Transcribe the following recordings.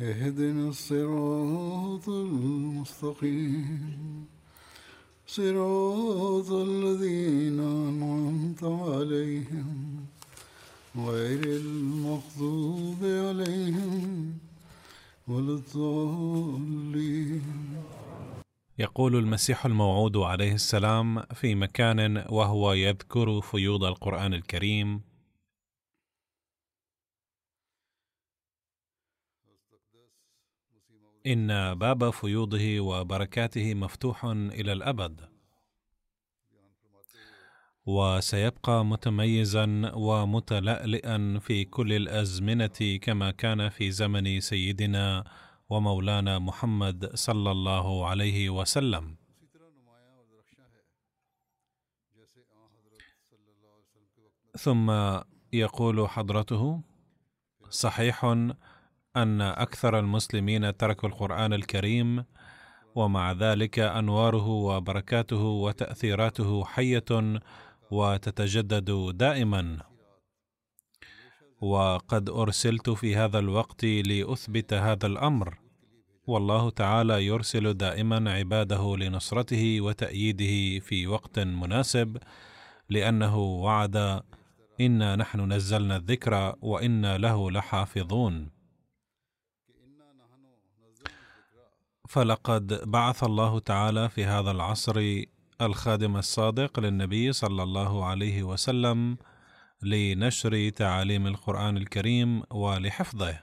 اهدنا الصراط المستقيم. صراط الذين أنعمت عليهم غير المغضوب عليهم ولا الضالين. يقول المسيح الموعود عليه السلام في مكان وهو يذكر فيوض القرآن الكريم إن باب فيوضه وبركاته مفتوح إلى الأبد. وسيبقى متميزا ومتلألئا في كل الأزمنة كما كان في زمن سيدنا ومولانا محمد صلى الله عليه وسلم. ثم يقول حضرته صحيح أن أكثر المسلمين تركوا القرآن الكريم ومع ذلك أنواره وبركاته وتأثيراته حية وتتجدد دائما. وقد أرسلت في هذا الوقت لأثبت هذا الأمر. والله تعالى يرسل دائما عباده لنصرته وتأييده في وقت مناسب لأنه وعد إنا نحن نزلنا الذكر وإنا له لحافظون. فلقد بعث الله تعالى في هذا العصر الخادم الصادق للنبي صلى الله عليه وسلم لنشر تعاليم القرآن الكريم ولحفظه.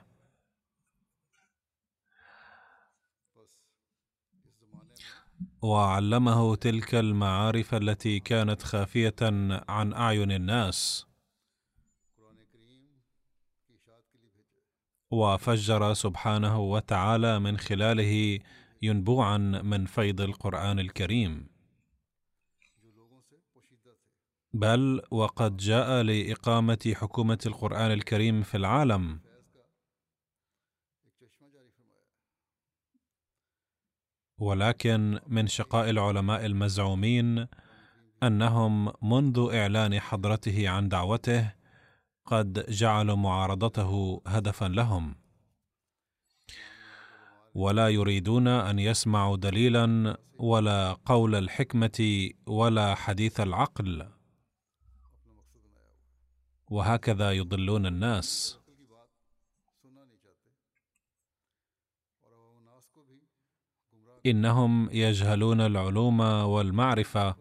وعلمه تلك المعارف التي كانت خافية عن أعين الناس. وفجر سبحانه وتعالى من خلاله ينبوعا من فيض القرآن الكريم. بل وقد جاء لإقامة حكومة القرآن الكريم في العالم. ولكن من شقاء العلماء المزعومين أنهم منذ إعلان حضرته عن دعوته قد جعلوا معارضته هدفا لهم. ولا يريدون أن يسمعوا دليلا ولا قول الحكمة ولا حديث العقل. وهكذا يضلون الناس. إنهم يجهلون العلوم والمعرفة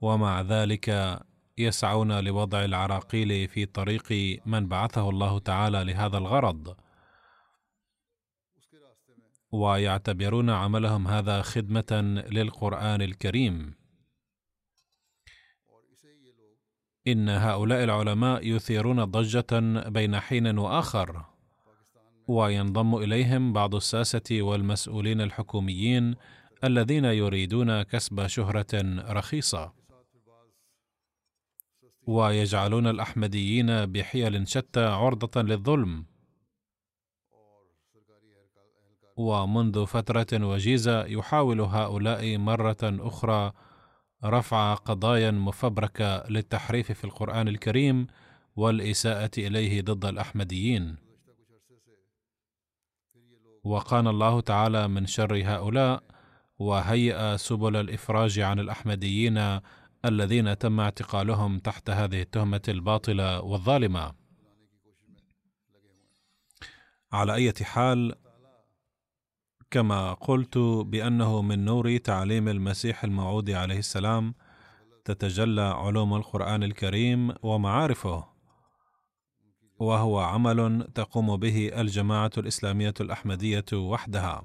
ومع ذلك يسعون لوضع العراقيل في طريق من بعثه الله تعالى لهذا الغرض. ويعتبرون عملهم هذا خدمة للقرآن الكريم. إن هؤلاء العلماء يثيرون ضجة بين حين وآخر وينضم إليهم بعض الساسة والمسؤولين الحكوميين الذين يريدون كسب شهرة رخيصة. ويجعلون الأحمديين بحيل شتى عرضة للظلم. ومنذ فترة وجيزة يحاول هؤلاء مرة أخرى رفع قضايا مفبركة للتحريف في القرآن الكريم والإساءة إليه ضد الأحمديين. وقان الله تعالى من شر هؤلاء وهيأ سبل الإفراج عن الأحمديين الذين تم اعتقالهم تحت هذه التهمة الباطلة والظالمة. على أي حال كما قلت بأنه من نور تعليم المسيح الموعود عليه السلام تتجلى علوم القرآن الكريم ومعارفه وهو عمل تقوم به الجماعة الإسلامية الأحمدية وحدها.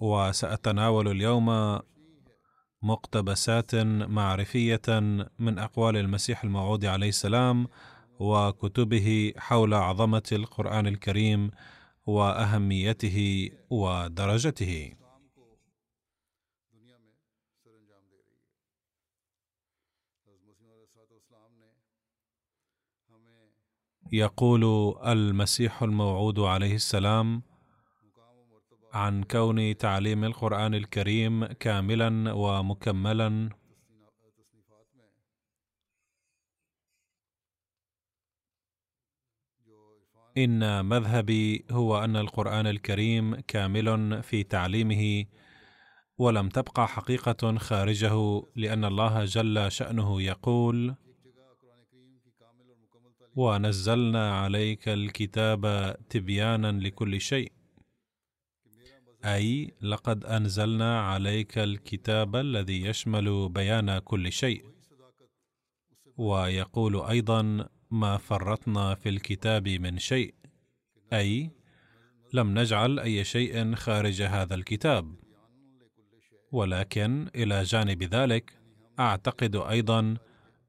وسأتناول اليوم مقتبسات معرفية من أقوال المسيح الموعود عليه السلام وكتبه حول عظمة القرآن الكريم وأهميته ودرجته. يقول المسيح الموعود عليه السلام عن كون تعليم القرآن الكريم كاملا ومكملا. إن مذهبي هو أن القرآن الكريم كامل في تعليمه ولم تبقى حقيقة خارجه لأن الله جل شأنه يقول ونزلنا عليك الكتاب تبيانا لكل شيء أي لقد أنزلنا عليك الكتاب الذي يشمل بيان كل شيء. ويقول أيضا ما فرطنا في الكتاب من شيء أي لم نجعل أي شيء خارج هذا الكتاب. ولكن إلى جانب ذلك أعتقد أيضا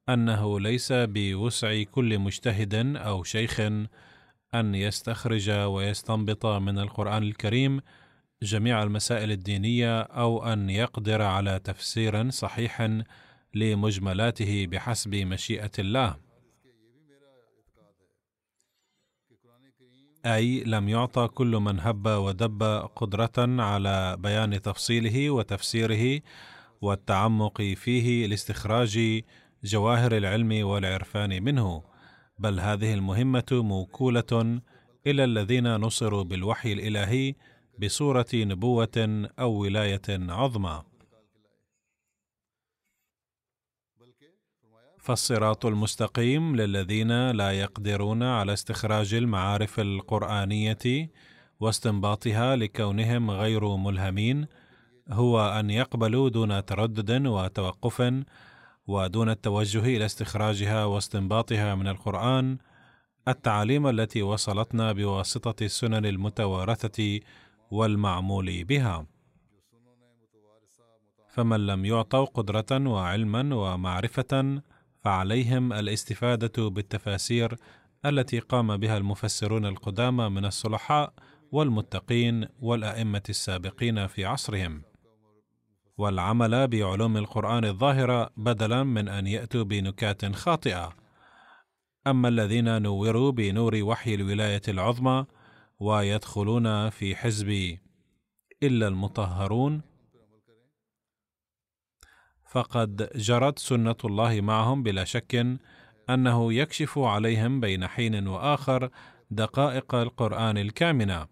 أنه ليس بوسع كل مجتهد أو شيخ أن يستخرج ويستنبط من القرآن الكريم جميع المسائل الدينية أو أن يقدر على تفسير صحيح لمجملاته بحسب مشيئة الله. أي لم يعطى كل من هب ودب قدرة على بيان تفصيله وتفسيره والتعمق فيه لاستخراج جواهر العلم والعرفان منه بل هذه المهمة موكولة إلى الذين نصروا بالوحي الإلهي بصوره نبوة أو ولاية عظمى. فالصراط المستقيم للذين لا يقدرون على استخراج المعارف القرآنية واستنباطها لكونهم غير ملهمين هو أن يقبلوا دون تردد وتوقف ودون التوجه إلى استخراجها واستنباطها من القرآن التعاليم التي وصلتنا بواسطة السنن المتوارثة والمعمول بها. فمن لم يعطوا قدرة وعلما ومعرفة فعليهم الاستفادة بالتفاسير التي قام بها المفسرون القدامى من الصلحاء والمتقين والأئمة السابقين في عصرهم. والعمل بعلوم القرآن الظاهرة بدلا من أن يأتوا بنكات خاطئة. أما الذين نوروا بنور وحي الولاية العظمى ويدخلون في حزب إلا المطهرون. فقد جرت سنة الله معهم بلا شك أنه يكشف عليهم بين حين وآخر دقائق القرآن الكامنة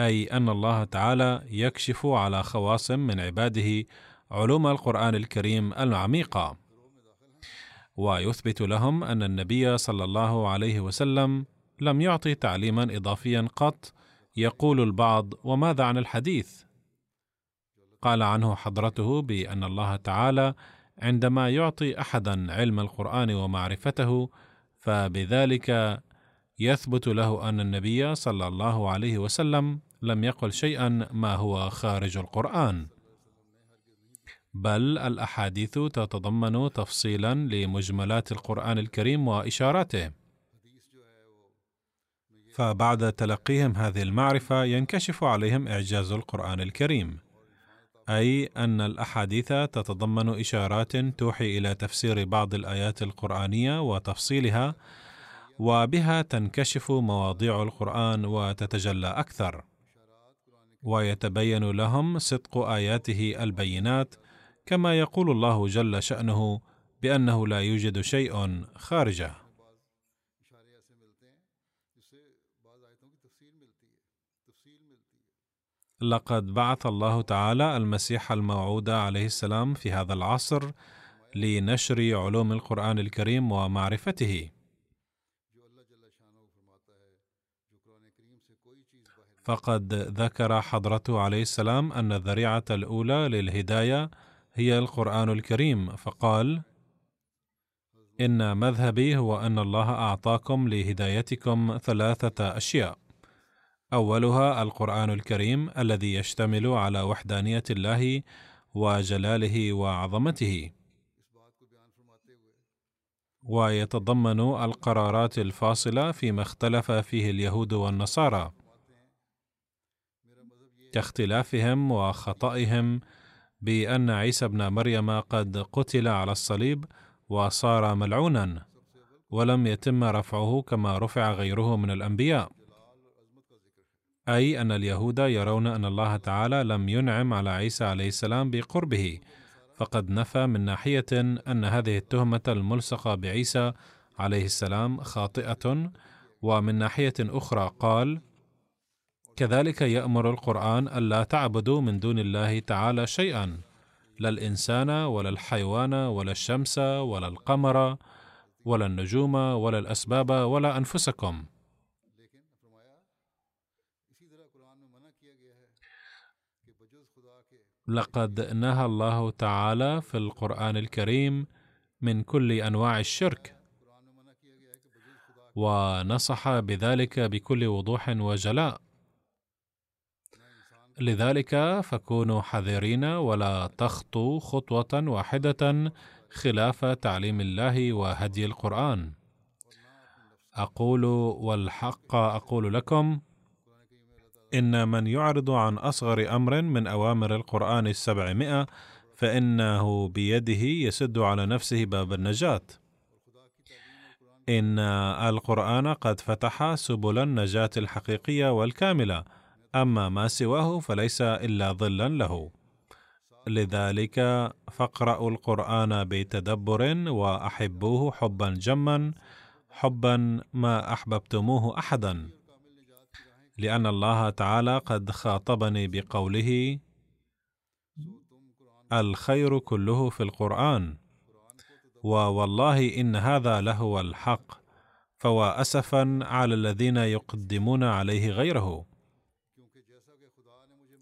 أي أن الله تعالى يكشف على خواص من عباده علوم القرآن الكريم العميقة. ويثبت لهم أن النبي صلى الله عليه وسلم لم يعطي تعليما إضافيا قط يقول البعض وماذا عن الحديث؟ قال عنه حضرته بأن الله تعالى عندما يعطي أحدا علم القرآن ومعرفته فبذلك يثبت له أن النبي صلى الله عليه وسلم لم يقل شيئا ما هو خارج القرآن. بل الأحاديث تتضمن تفصيلا لمجملات القرآن الكريم وإشاراته. فبعد تلقيهم هذه المعرفة ينكشف عليهم إعجاز القرآن الكريم أي أن الأحاديث تتضمن إشارات توحي إلى تفسير بعض الآيات القرآنية وتفصيلها وبها تنكشف مواضيع القرآن وتتجلى أكثر. ويتبين لهم صدق آياته البينات كما يقول الله جل شأنه بأنه لا يوجد شيء خارجه. لقد بعث الله تعالى المسيح الموعود عليه السلام في هذا العصر لنشر علوم القرآن الكريم ومعرفته. فقد ذكر حضرته عليه السلام أن الذريعة الأولى للهداية هي القرآن الكريم، فقال: إن مذهبي هو أن الله أعطاكم لهدايتكم ثلاثة أشياء. أولها القرآن الكريم الذي يشتمل على وحدانية الله وجلاله وعظمته. ويتضمن القرارات الفاصلة فيما اختلف فيه اليهود والنصارى. كاختلافهم وخطئهم بأن عيسى ابن مريم قد قتل على الصليب وصار ملعونا ولم يتم رفعه كما رفع غيره من الأنبياء. أي أن اليهود يرون أن الله تعالى لم ينعم على عيسى عليه السلام بقربه فقد نفى من ناحية أن هذه التهمة الملصقة بعيسى عليه السلام خاطئة ومن ناحية أخرى قال كذلك يأمر القرآن الا تعبدوا من دون الله تعالى شيئا لا الإنسان ولا الحيوان ولا الشمس ولا القمر ولا النجوم ولا الأسباب ولا أنفسكم لقد نهى الله تعالى في القرآن الكريم من كل أنواع الشرك ونصح بذلك بكل وضوح وجلاء. لذلك فكونوا حذرين ولا تخطوا خطوة واحدة خلاف تعليم الله وهدي القرآن. أقول والحق أقول لكم إن من يعرض عن أصغر أمر من أوامر القرآن السبعمائة فإنه بيده يسد على نفسه باب النجاة. إن القرآن قد فتح سبل النجاة الحقيقية والكاملة أما ما سواه فليس إلا ظلا له. لذلك فاقرأوا القرآن بتدبر وأحبوه حبا جما حبا ما أحببتموه أحدا. لأن الله تعالى قد خاطبني بقوله الخير كله في القرآن ووالله إن هذا لهو الحق فوا اسفا على الذين يقدمون عليه غيره.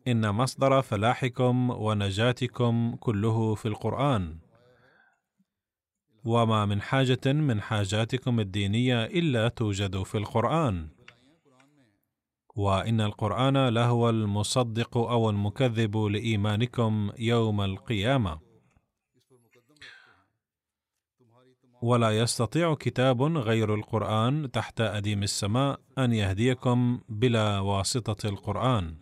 إن مصدر فلاحكم ونجاتكم كله في القرآن. وما من حاجة من حاجاتكم الدينية إلا توجد في القرآن. وإن القرآن لهو المصدق أو المكذب لإيمانكم يوم القيامة. ولا يستطيع كتاب غير القرآن تحت أديم السماء أن يهديكم بلا واسطة القرآن.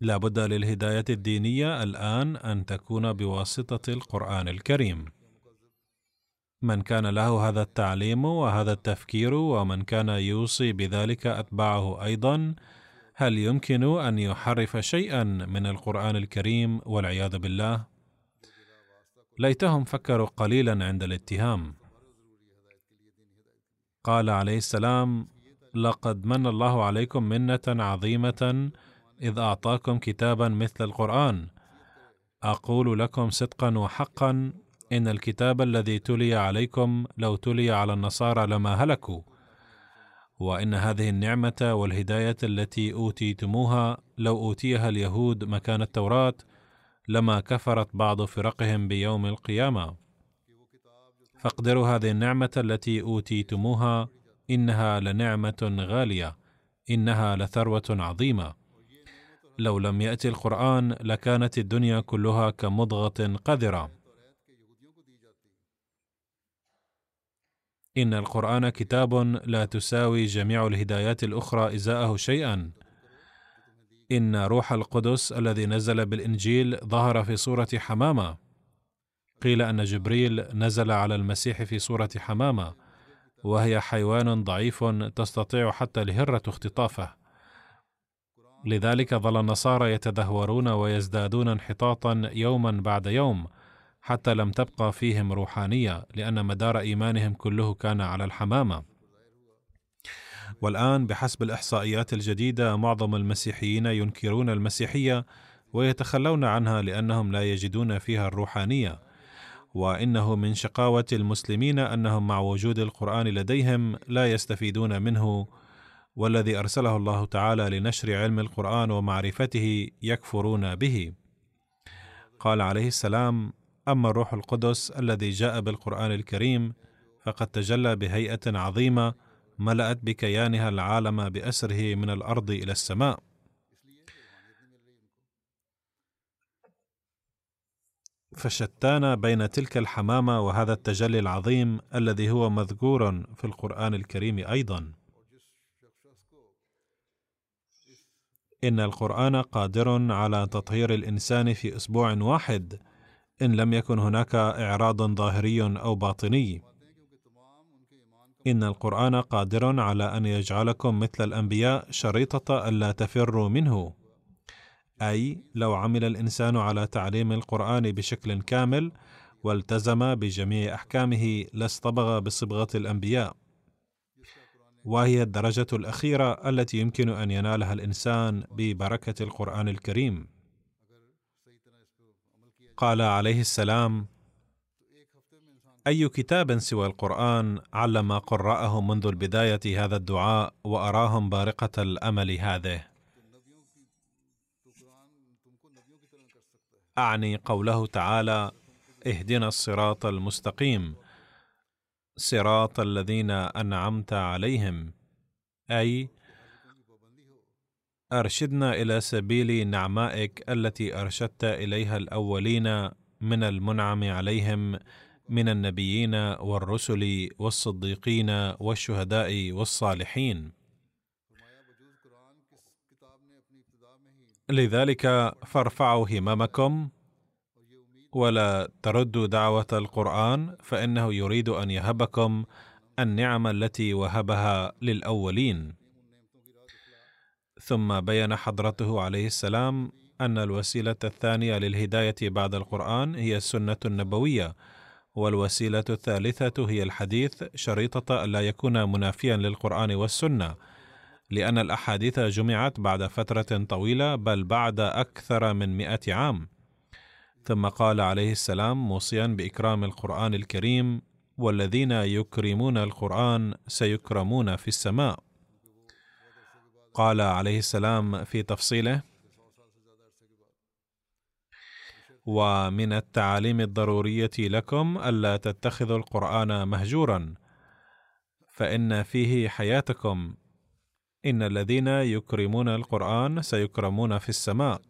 لا بد للهداية الدينية الآن أن تكون بواسطة القرآن الكريم. من كان له هذا التعليم وهذا التفكير ومن كان يوصي بذلك أتباعه أيضا هل يمكن أن يحرف شيئا من القرآن الكريم والعياذ بالله؟ ليتهم فكروا قليلا عند الاتهام. قال عليه السلام لقد من الله عليكم منة عظيمة إذ أعطاكم كتابا مثل القرآن. أقول لكم صدقا وحقا إن الكتاب الذي تلي عليكم لو تلي على النصارى لما هلكوا. وإن هذه النعمة والهداية التي أوتيتموها لو أوتيها اليهود مكان التوراة لما كفرت بعض فرقهم بيوم القيامة. فاقدروا هذه النعمة التي أوتيتموها إنها لنعمة غالية إنها لثروة عظيمة. لو لم يأتي القرآن لكانت الدنيا كلها كمضغة قذرة. إن القرآن كتاب لا تساوي جميع الهدايات الأخرى إزاءه شيئا. إن روح القدس الذي نزل بالإنجيل ظهر في صورة حمامة. قيل أن جبريل نزل على المسيح في صورة حمامة وهي حيوان ضعيف تستطيع حتى الهرة اختطافه. لذلك ظل النصارى يتدهورون ويزدادون انحطاطا يوما بعد يوم حتى لم تبقى فيهم روحانية لأن مدار إيمانهم كله كان على الحمامة. والآن بحسب الإحصائيات الجديدة معظم المسيحيين ينكرون المسيحية ويتخلون عنها لأنهم لا يجدون فيها الروحانية. وإنه من شقاوة المسلمين أنهم مع وجود القرآن لديهم لا يستفيدون منه والذي أرسله الله تعالى لنشر علم القرآن ومعرفته يكفرون به. قال عليه السلام أما الروح القدس الذي جاء بالقرآن الكريم فقد تجلى بهيئة عظيمة ملأت بكيانها العالم بأسره من الأرض إلى السماء. فشتان بين تلك الحمامة وهذا التجلي العظيم الذي هو مذكور في القرآن الكريم أيضا. إن القرآن قادر على تطهير الإنسان في أسبوع واحد إن لم يكن هناك إعراض ظاهري أو باطني. إن القرآن قادر على أن يجعلكم مثل الأنبياء شريطة ألا تفروا منه. أي لو عمل الإنسان على تعليم القرآن بشكل كامل والتزم بجميع أحكامه لاصطبغ بصبغة الأنبياء. وهي الدرجة الأخيرة التي يمكن أن ينالها الإنسان ببركة القرآن الكريم. قال عليه السلام أي كتاب سوى القرآن علم قراءه منذ البداية هذا الدعاء وأراهم بارقة الأمل هذه. أعني قوله تعالى اهدنا الصراط المستقيم صراط الذين أنعمت عليهم أي أرشدنا إلى سبيل نعمائك التي أرشدت إليها الأولين من المنعم عليهم من النبيين والرسل والصديقين والشهداء والصالحين. لذلك فارفعوا هممكم ولا تردوا دعوة القرآن فإنه يريد أن يهبكم النعم التي وهبها للأولين. ثم بين حضرته عليه السلام أن الوسيلة الثانية للهداية بعد القرآن هي السنة النبوية والوسيلة الثالثة هي الحديث شريطة الا يكون منافيا للقرآن والسنة لأن الأحاديث جمعت بعد فترة طويلة بل بعد أكثر من مائه عام. ثم قال عليه السلام موصيا بإكرام القرآن الكريم والذين يكرمون القرآن سيكرمون في السماء. قال عليه السلام في تفصيله ومن التعاليم الضرورية لكم ألا تتخذوا القرآن مهجورا فإن فيه حياتكم. إن الذين يكرمون القرآن سيكرمون في السماء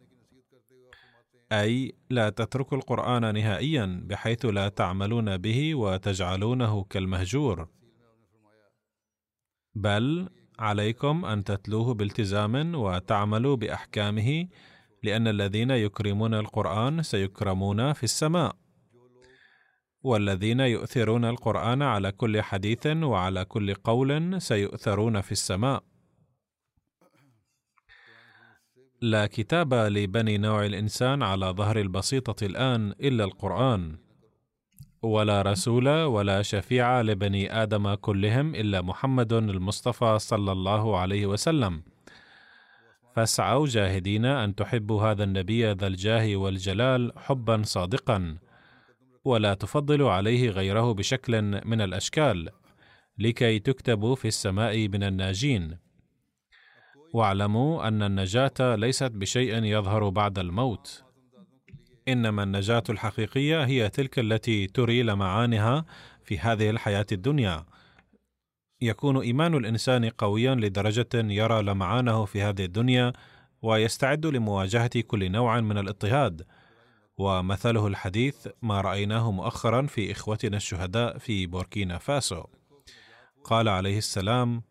أي لا تتركوا القرآن نهائيا بحيث لا تعملون به وتجعلونه كالمهجور. بل عليكم أن تتلوه بالتزام وتعملوا بأحكامه لأن الذين يكرمون القرآن سيكرمون في السماء. والذين يؤثرون القرآن على كل حديث وعلى كل قول سيؤثرون في السماء. لا كتاب لبني نوع الإنسان على ظهر البسيطة الآن إلا القرآن. ولا رسول ولا شفيع لبني آدم كلهم إلا محمد المصطفى صلى الله عليه وسلم. فاسعوا جاهدين أن تحبوا هذا النبي ذا الجاه والجلال حبا صادقا ولا تفضلوا عليه غيره بشكل من الأشكال لكي تكتبوا في السماء من الناجين. واعلموا أن النجاة ليست بشيء يظهر بعد الموت. إنما النجاة الحقيقية هي تلك التي تري لمعانها في هذه الحياة الدنيا. يكون إيمان الإنسان قويا لدرجة يرى لمعانه في هذه الدنيا ويستعد لمواجهة كل نوع من الاضطهاد. ومثله الحديث ما رأيناه مؤخرا في إخوتنا الشهداء في بوركينا فاسو قال عليه السلام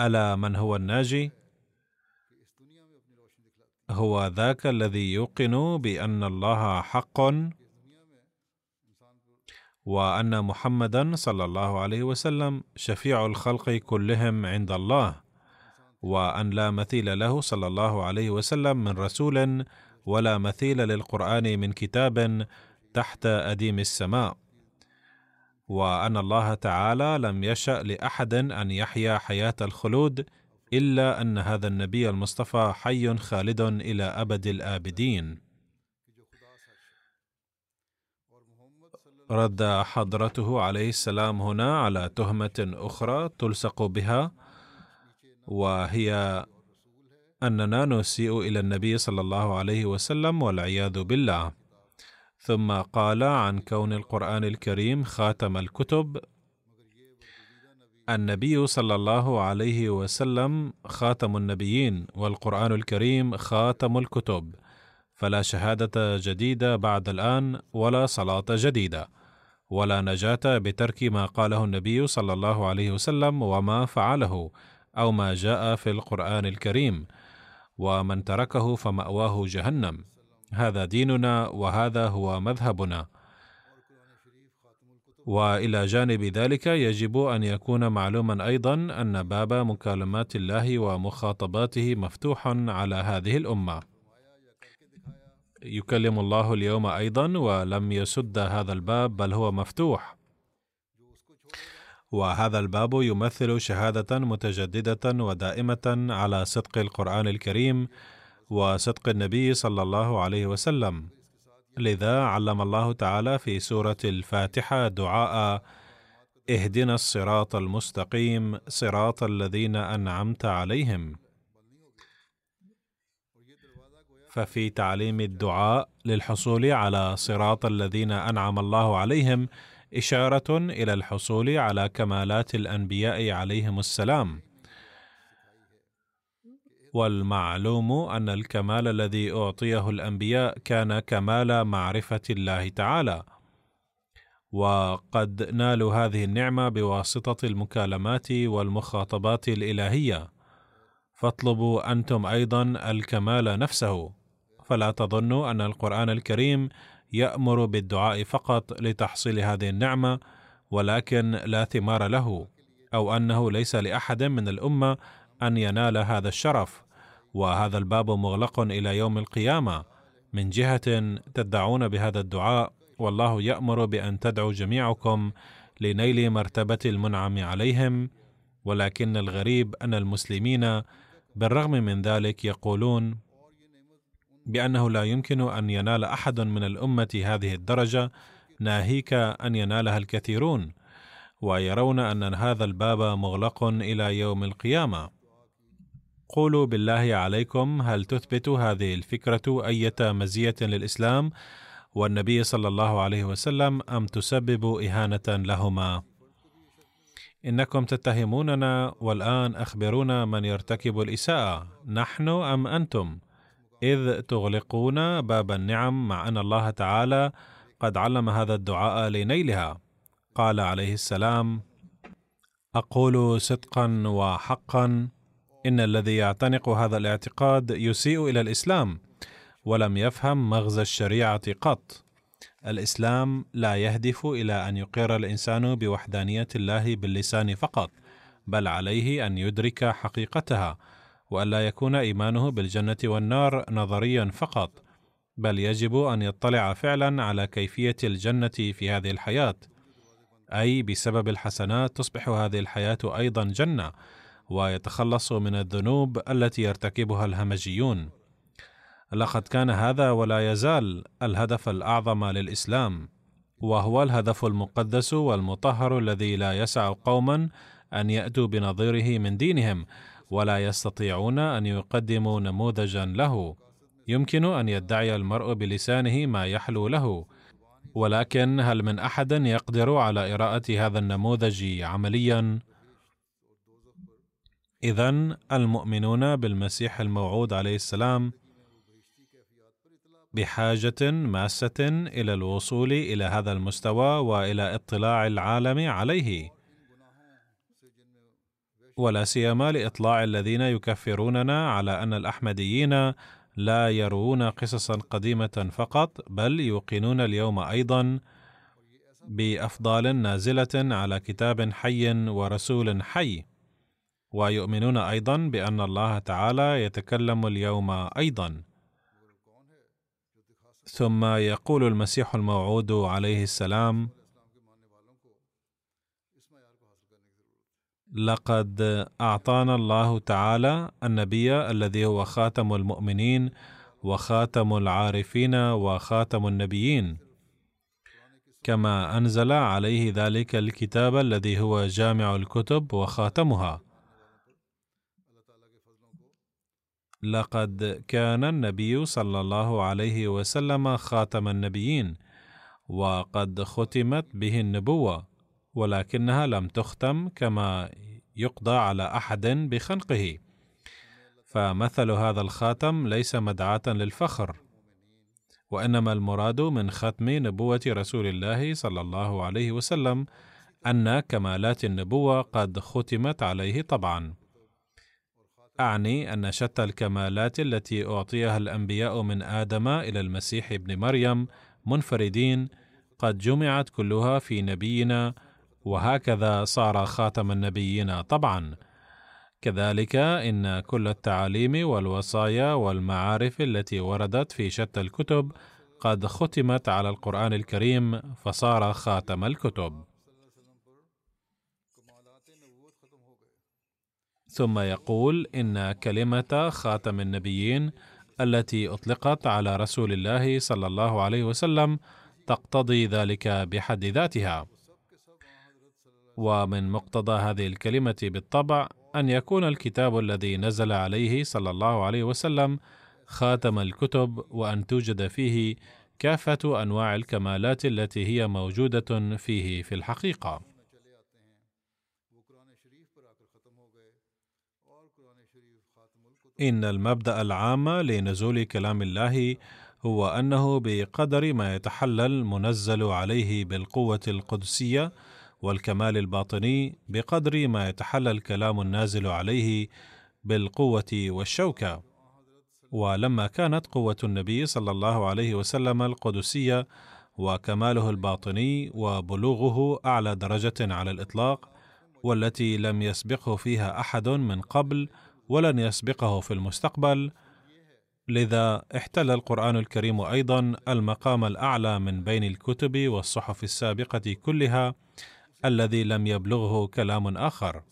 ألا من هو الناجي؟ هو ذاك الذي يوقن بأن الله حق وأن محمدا صلى الله عليه وسلم شفيع الخلق كلهم عند الله وأن لا مثيل له صلى الله عليه وسلم من رسول ولا مثيل للقرآن من كتاب تحت أديم السماء. وأن الله تعالى لم يشأ لأحد أن يحيا حياة الخلود إلا أن هذا النبي المصطفى حي خالد إلى أبد الآبدين. رد حضرته عليه السلام هنا على تهمة أخرى تلصق بها وهي أننا نسيء إلى النبي صلى الله عليه وسلم والعياذ بالله. ثم قال عن كون القرآن الكريم خاتم الكتب النبي صلى الله عليه وسلم خاتم النبيين والقرآن الكريم خاتم الكتب. فلا شهادة جديدة بعد الآن ولا صلاة جديدة. ولا نجاة بترك ما قاله النبي صلى الله عليه وسلم وما فعله أو ما جاء في القرآن الكريم. ومن تركه فمأواه جهنم. هذا ديننا وهذا هو مذهبنا. وإلى جانب ذلك يجب أن يكون معلوما أيضا أن باب مكالمات الله ومخاطباته مفتوح على هذه الأمة. يكلم الله اليوم أيضا ولم يسد هذا الباب بل هو مفتوح. وهذا الباب يمثل شهادة متجددة ودائمة على صدق القرآن الكريم وصدق النبي صلى الله عليه وسلم. لذا علم الله تعالى في سورة الفاتحة دعاء اهدنا الصراط المستقيم صراط الذين أنعمت عليهم. ففي تعليم الدعاء للحصول على صراط الذين أنعم الله عليهم إشارة إلى الحصول على كمالات الأنبياء عليهم السلام. والمعلوم أن الكمال الذي أعطيه الأنبياء كان كمال معرفة الله تعالى. وقد نالوا هذه النعمة بواسطة المكالمات والمخاطبات الإلهية. فاطلبوا أنتم أيضا الكمال نفسه. فلا تظنوا أن القرآن الكريم يأمر بالدعاء فقط لتحصيل هذه النعمة ولكن لا ثمار له أو أنه ليس لأحد من الأمة أن ينال هذا الشرف وهذا الباب مغلق إلى يوم القيامة. من جهة تدعون بهذا الدعاء والله يأمر بأن تدعوا جميعكم لنيل مرتبة المنعم عليهم. ولكن الغريب أن المسلمين بالرغم من ذلك يقولون بأنه لا يمكن أن ينال أحد من الأمة هذه الدرجة. ناهيك أن ينالها الكثيرون. ويرون أن هذا الباب مغلق إلى يوم القيامة. قولوا بالله عليكم هل تثبت هذه الفكرة أية مزية للإسلام؟ والنبي صلى الله عليه وسلم أم تسبب إهانة لهما؟ إنكم تتهموننا والآن اخبرونا من يرتكب الإساءة نحن أم أنتم؟ إذ تغلقون باب النعم مع أن الله تعالى قد علم هذا الدعاء لنيلها. قال عليه السلام أقول صدقا وحقا إن الذي يعتنق هذا الاعتقاد يسيء إلى الإسلام ولم يفهم مغزى الشريعة قط. الإسلام لا يهدف إلى أن يقر الإنسان بوحدانية الله باللسان فقط بل عليه أن يدرك حقيقتها والا يكون إيمانه بالجنة والنار نظريا فقط بل يجب أن يطلع فعلا على كيفية الجنة في هذه الحياة. أي بسبب الحسنات تصبح هذه الحياة أيضا جنة ويتخلص من الذنوب التي يرتكبها الهمجيون. لقد كان هذا ولا يزال الهدف الأعظم للإسلام وهو الهدف المقدس والمطهر الذي لا يسع قوما أن يأتوا بنظيره من دينهم ولا يستطيعون أن يقدموا نموذجا له. يمكن أن يدعي المرء بلسانه ما يحلو له ولكن هل من أحد يقدر على إراءة هذا النموذج عمليا؟ اذا المؤمنون بالمسيح الموعود عليه السلام بحاجة ماسة إلى الوصول إلى هذا المستوى وإلى اطلاع العالم عليه. ولا سيما لإطلاع الذين يكفروننا على أن الأحمديين لا يروون قصصا قديمة فقط بل يوقنون اليوم أيضا بأفضال نازلة على كتاب حي ورسول حي. ويؤمنون أيضا بأن الله تعالى يتكلم اليوم أيضا. ثم يقول المسيح الموعود عليه السلام لقد أعطانا الله تعالى النبي الذي هو خاتم المؤمنين وخاتم العارفين وخاتم النبيين. كما أنزل عليه ذلك الكتاب الذي هو جامع الكتب وخاتمها. لقد كان النبي صلى الله عليه وسلم خاتم النبيين وقد ختمت به النبوة ولكنها لم تختم كما يقضى على أحد بخنقه. فمثل هذا الخاتم ليس مدعاة للفخر وإنما المراد من ختم نبوة رسول الله صلى الله عليه وسلم أن كمالات النبوة قد ختمت عليه طبعا. اعني أن شتى الكمالات التي أعطيها الأنبياء من آدم إلى المسيح ابن مريم منفردين قد جمعت كلها في نبينا وهكذا صار خاتم النبيين طبعا. كذلك إن كل التعاليم والوصايا والمعارف التي وردت في شتى الكتب قد ختمت على القرآن الكريم فصار خاتم الكتب. ثم يقول إن كلمة خاتم النبيين التي أطلقت على رسول الله صلى الله عليه وسلم تقتضي ذلك بحد ذاتها. ومن مقتضى هذه الكلمة بالطبع أن يكون الكتاب الذي نزل عليه صلى الله عليه وسلم خاتم الكتب وأن توجد فيه كافة أنواع الكمالات التي هي موجودة فيه في الحقيقة. إن المبدأ العام لنزول كلام الله هو أنه بقدر ما يتحلى المنزل عليه بالقوة القدسية والكمال الباطني بقدر ما يتحلى الكلام النازل عليه بالقوة والشوكة. ولما كانت قوة النبي صلى الله عليه وسلم القدسية وكماله الباطني وبلوغه أعلى درجة على الإطلاق والتي لم يسبقه فيها أحد من قبل ولن يسبقه في المستقبل. لذا احتل القرآن الكريم أيضا المقام الأعلى من بين الكتب والصحف السابقة كلها الذي لم يبلغه كلام آخر.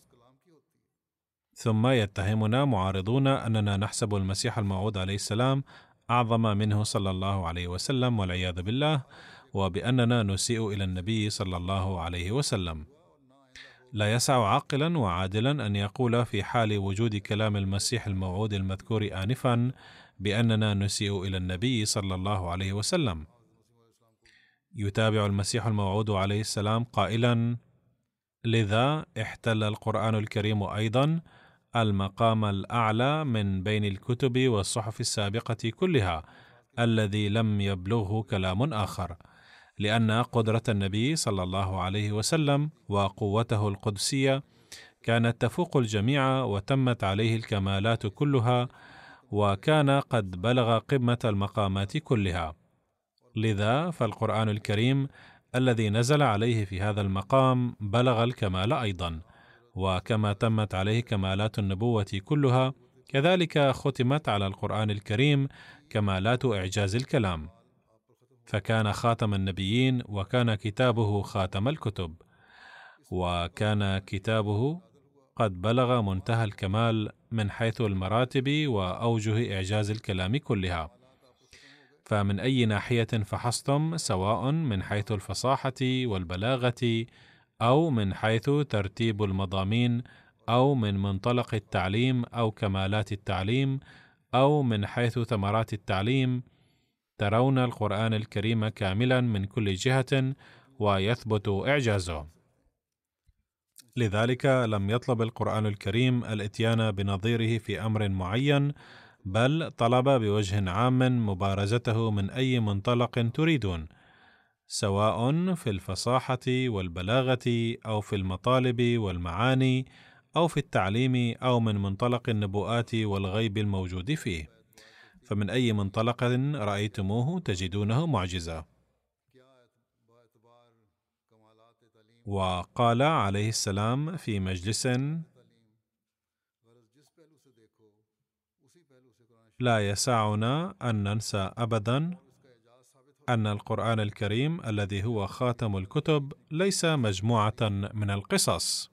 ثم يتهمنا معارضون أننا نحسب المسيح الموعود عليه السلام أعظم منه صلى الله عليه وسلم والعياذ بالله وبأننا نسيء إلى النبي صلى الله عليه وسلم. لا يسع عاقلا وعادلا أن يقول في حال وجود كلام المسيح الموعود المذكور انفا بأننا نسيء إلى النبي صلى الله عليه وسلم. يتابع المسيح الموعود عليه السلام قائلا لذا احتل القرآن الكريم أيضا المقام الأعلى من بين الكتب والصحف السابقة كلها الذي لم يبلغه كلام آخر. لأن قدرة النبي صلى الله عليه وسلم وقوته القدسية كانت تفوق الجميع وتمت عليه الكمالات كلها وكان قد بلغ قمة المقامات كلها. لذا فالقرآن الكريم الذي نزل عليه في هذا المقام بلغ الكمال أيضا وكما تمت عليه كمالات النبوة كلها كذلك ختمت على القرآن الكريم كمالات إعجاز الكلام. فكان خاتم النبيين وكان كتابه خاتم الكتب وكان كتابه قد بلغ منتهى الكمال من حيث المراتب وأوجه إعجاز الكلام كلها. فمن أي ناحية فحصتم سواء من حيث الفصاحة والبلاغة أو من حيث ترتيب المضامين أو من منطلق التعليم أو كمالات التعليم أو من حيث ثمرات التعليم ترون القرآن الكريم كاملا من كل جهة ويثبت إعجازه. لذلك لم يطلب القرآن الكريم الإتيان بنظيره في أمر معين بل طلب بوجه عام مبارزته من أي منطلق تريدون سواء في الفصاحة والبلاغة أو في المطالب والمعاني أو في التعليم أو من منطلق النبوءات والغيب الموجود فيه. فمن أي منطلق رأيتموه تجدونه معجزة. وقال عليه السلام في مجلس لا يسعنا أن ننسى ابدا أن القرآن الكريم الذي هو خاتم الكتب ليس مجموعة من القصص.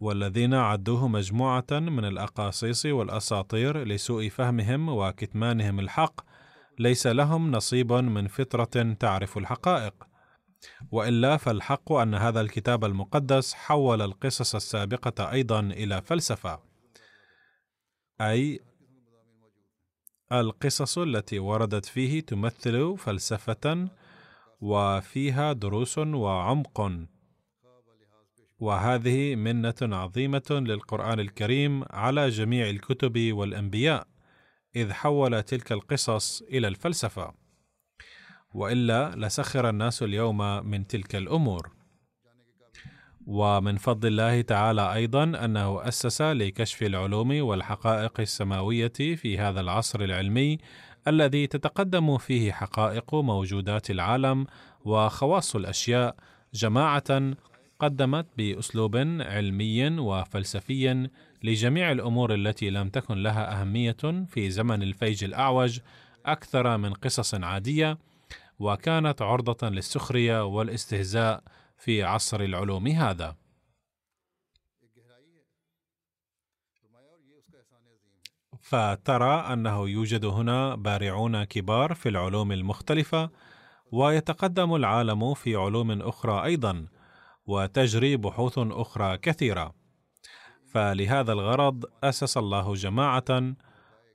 والذين عدوه مجموعة من الأقاصيص والأساطير لسوء فهمهم وكتمانهم الحق ليس لهم نصيب من فطرة تعرف الحقائق. وإلا فالحق أن هذا الكتاب المقدس حول القصص السابقة أيضا إلى فلسفة. أي القصص التي وردت فيه تمثل فلسفة وفيها دروس وعمق. وهذه منة عظيمة للقرآن الكريم على جميع الكتب والأنبياء إذ حول تلك القصص إلى الفلسفة. وإلا لسخر الناس اليوم من تلك الأمور. ومن فضل الله تعالى أيضا أنه أسس لكشف العلوم والحقائق السماوية في هذا العصر العلمي الذي تتقدم فيه حقائق موجودات العالم وخواص الأشياء جماعة قدمت بأسلوب علمي وفلسفي لجميع الأمور التي لم تكن لها أهمية في زمن الفيج الأعوج أكثر من قصص عادية وكانت عرضة للسخرية والاستهزاء في عصر العلوم هذا. فترى أنه يوجد هنا بارعون كبار في العلوم المختلفة ويتقدم العالم في علوم أخرى أيضا. وتجري بحوث أخرى كثيرة. فلهذا الغرض أسس الله جماعة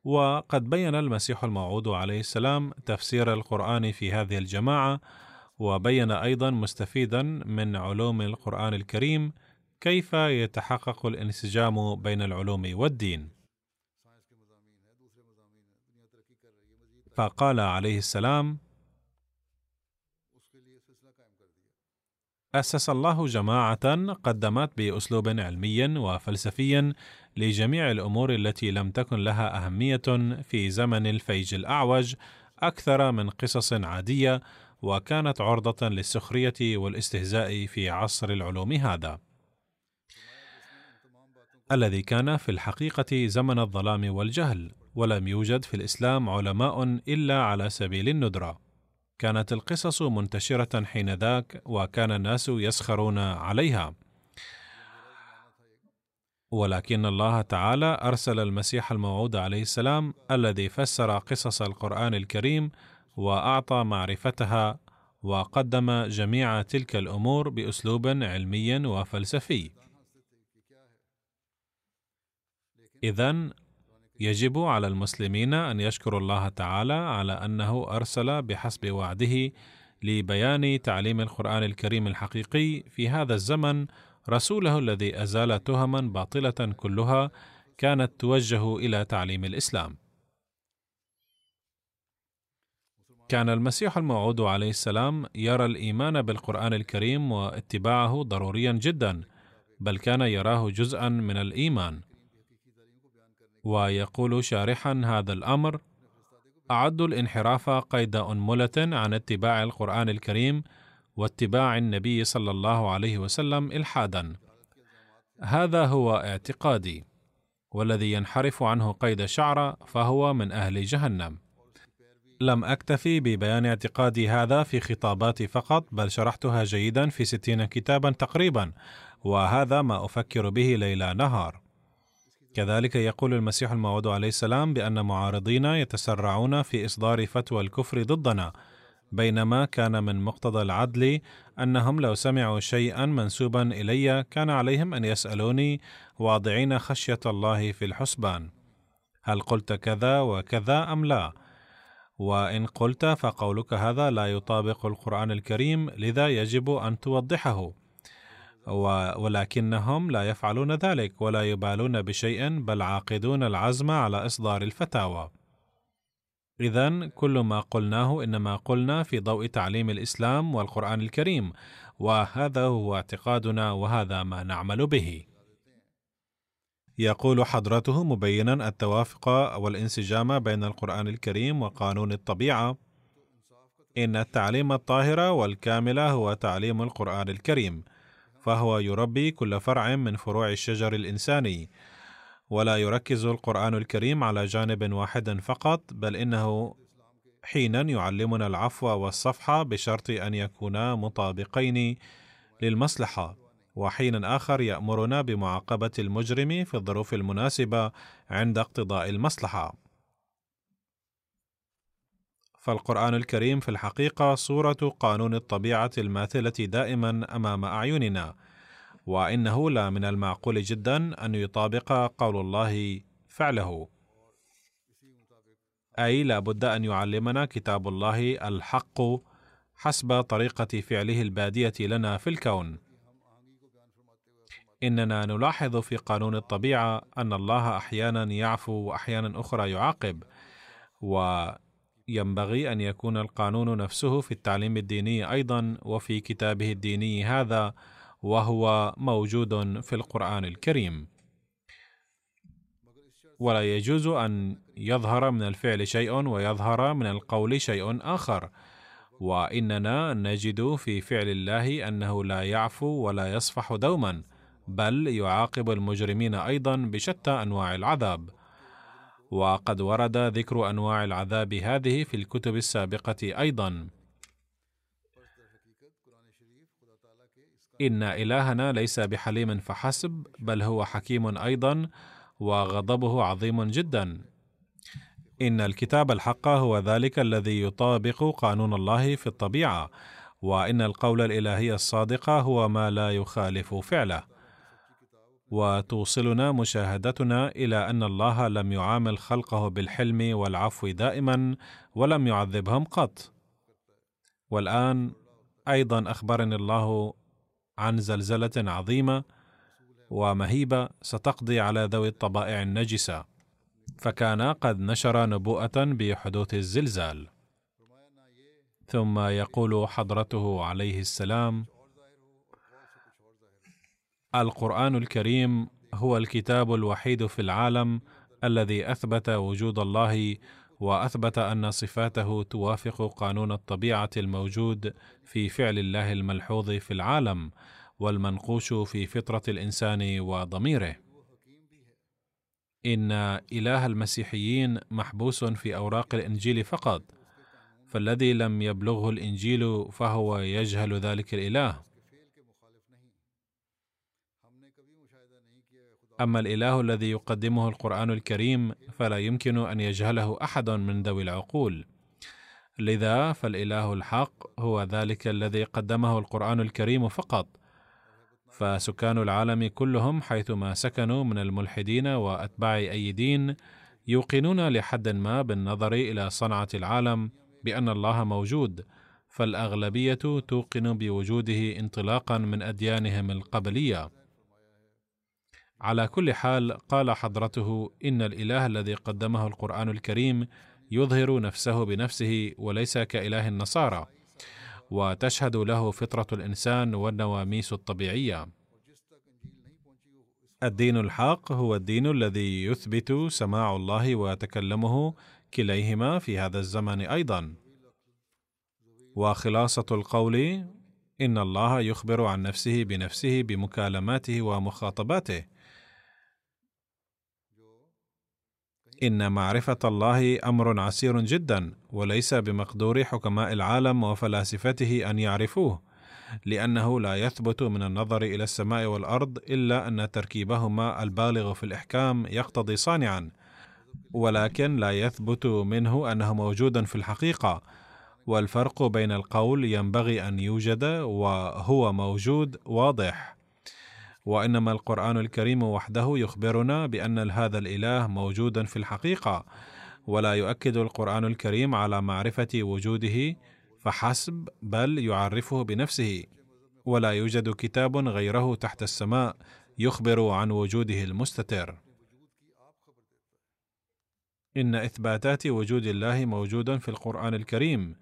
وقد بين المسيح الموعود عليه السلام تفسير القرآن في هذه الجماعة وبين أيضا مستفيدا من علوم القرآن الكريم كيف يتحقق الانسجام بين العلوم والدين. فقال عليه السلام أسس الله جماعة قدمت بأسلوب علمي وفلسفي لجميع الأمور التي لم تكن لها أهمية في زمن الفيج الأعوج أكثر من قصص عادية وكانت عرضة للسخرية والاستهزاء في عصر العلوم هذا. الذي كان في الحقيقة زمن الظلام والجهل، ولم يوجد في الإسلام علماء إلا على سبيل الندرة. كانت القصص منتشرة حينذاك وكان الناس يسخرون عليها. ولكن الله تعالى أرسل المسيح الموعود عليه السلام الذي فسر قصص القرآن الكريم وأعطى معرفتها وقدم جميع تلك الأمور بأسلوب علمي وفلسفي. إذا يجب على المسلمين أن يشكروا الله تعالى على أنه أرسل بحسب وعده لبيان تعليم القرآن الكريم الحقيقي في هذا الزمن. رسوله الذي أزال تهما باطلة كلها كانت توجه إلى تعليم الإسلام. كان المسيح الموعود عليه السلام يرى الإيمان بالقرآن الكريم واتباعه ضروريا جدا بل كان يراه جزءا من الإيمان. ويقول شارحا هذا الأمر اعدوا الانحراف قيد أنملة عن اتباع القرآن الكريم واتباع النبي صلى الله عليه وسلم الحادا. هذا هو اعتقادي والذي ينحرف عنه قيد شعره فهو من أهل جهنم. لم أكتفي ببيان اعتقادي هذا في خطاباتي فقط بل شرحتها جيدا في ستين كتابا تقريبا وهذا ما أفكر به ليل نهار. كذلك يقول المسيح الموعود عليه السلام بأن معارضينا يتسرعون في إصدار فتوى الكفر ضدنا بينما كان من مقتضى العدل أنهم لو سمعوا شيئا منسوبا إلي كان عليهم أن يسألوني واضعين خشية الله في الحسبان هل قلت كذا وكذا أم لا؟ وإن قلت فقولك هذا لا يطابق القرآن الكريم لذا يجب أن توضحه ولكنهم لا يفعلون ذلك ولا يبالون بشيء بل عاقدون العزم على إصدار الفتاوى. إذا كل ما قلناه إنما قلنا في ضوء تعليم الإسلام والقرآن الكريم وهذا هو اعتقادنا وهذا ما نعمل به. يقول حضرته مبينا التوافق والانسجام بين القرآن الكريم وقانون الطبيعة إن التعليم الطاهر والكامل هو تعليم القرآن الكريم. فهو يربي كل فرع من فروع الشجر الإنساني. ولا يركز القرآن الكريم على جانب واحد فقط بل إنه حينا يعلمنا العفو والصفح بشرط أن يكونا مطابقين للمصلحة. وحينا آخر يأمرنا بمعاقبة المجرم في الظروف المناسبة عند اقتضاء المصلحة. فالقرآن الكريم في الحقيقة صورة قانون الطبيعة الماثلة دائما أمام أعيننا وإنه لا من المعقول جدا أن يطابق قول الله فعله. أي لا بد أن يعلمنا كتاب الله الحق حسب طريقة فعله البادية لنا في الكون. إننا نلاحظ في قانون الطبيعة أن الله أحيانا يعفو واحيانا أخرى يعاقب وينبغي أن يكون القانون نفسه في التعليم الديني أيضا وفي كتابه الديني هذا وهو موجود في القرآن الكريم. ولا يجوز أن يظهر من الفعل شيء ويظهر من القول شيء آخر. وإننا نجد في فعل الله أنه لا يعفو ولا يصفح دوما بل يعاقب المجرمين أيضا بشتى أنواع العذاب. وقد ورد ذكر أنواع العذاب هذه في الكتب السابقة أيضا. إن إلهنا ليس بحليم فحسب بل هو حكيم أيضا وغضبه عظيم جدا. إن الكتاب الحق هو ذلك الذي يطابق قانون الله في الطبيعة وإن القول الإلهي الصادق هو ما لا يخالف فعله. وتوصلنا مشاهدتنا إلى أن الله لم يعامل خلقه بالحلم والعفو دائما ولم يعذبهم قط. والآن أيضا أخبرني الله عن زلزلة عظيمة ومهيبة ستقضي على ذوي الطبائع النجسة فكان قد نشر نبوءة بحدوث الزلزال. ثم يقول حضرته عليه السلام القرآن الكريم هو الكتاب الوحيد في العالم الذي أثبت وجود الله وأثبت أن صفاته توافق قانون الطبيعة الموجود في فعل الله الملحوظ في العالم والمنقوش في فطرة الإنسان وضميره. إن إله المسيحيين محبوس في أوراق الإنجيل فقط فالذي لم يبلغه الإنجيل فهو يجهل ذلك الإله. أما الإله الذي يقدمه القرآن الكريم فلا يمكن أن يجهله أحد من ذوي العقول. لذا فالإله الحق هو ذلك الذي قدمه القرآن الكريم فقط. فسكان العالم كلهم حيثما سكنوا من الملحدين وأتباع أي دين يوقنون لحد ما بالنظر إلى صنعة العالم بأن الله موجود فالأغلبية توقن بوجوده انطلاقا من أديانهم القبلية. على كل حال قال حضرته إن الإله الذي قدمه القرآن الكريم يظهر نفسه بنفسه وليس كإله النصارى وتشهد له فطرة الإنسان والنواميس الطبيعية. الدين الحق هو الدين الذي يثبت سماع الله وتكلمه كليهما في هذا الزمن أيضا. وخلاصة القول إن الله يخبر عن نفسه بنفسه بمكالماته ومخاطباته. إن معرفة الله أمر عسير جدا وليس بمقدور حكماء العالم وفلاسفته أن يعرفوه لأنه لا يثبت من النظر إلى السماء والأرض إلا أن تركيبهما البالغ في الإحكام يقتضي صانعا ولكن لا يثبت منه أنه موجود في الحقيقة والفرق بين القول ينبغي أن يوجد وهو موجود واضح. وإنما القرآن الكريم وحده يخبرنا بأن هذا الإله موجودا في الحقيقة ولا يؤكد القرآن الكريم على معرفة وجوده فحسب بل يعرفه بنفسه. ولا يوجد كتاب غيره تحت السماء يخبر عن وجوده المستتر. إن إثباتات وجود الله موجود في القرآن الكريم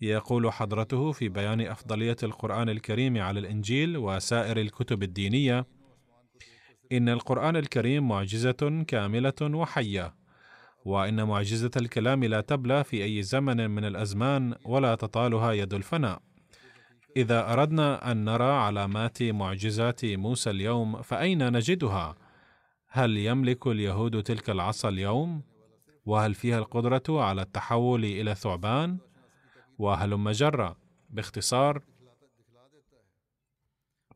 يقول حضرته في بيان أفضلية القرآن الكريم على الإنجيل وسائر الكتب الدينية إن القرآن الكريم معجزة كاملة وحية وإن معجزة الكلام لا تبلى في أي زمن من الأزمان ولا تطالها يد الفناء. إذا أردنا أن نرى علامات معجزات موسى اليوم فأين نجدها؟ هل يملك اليهود تلك العصا اليوم؟ وهل فيها القدرة على التحول إلى ثعبان؟ وهلم جرة باختصار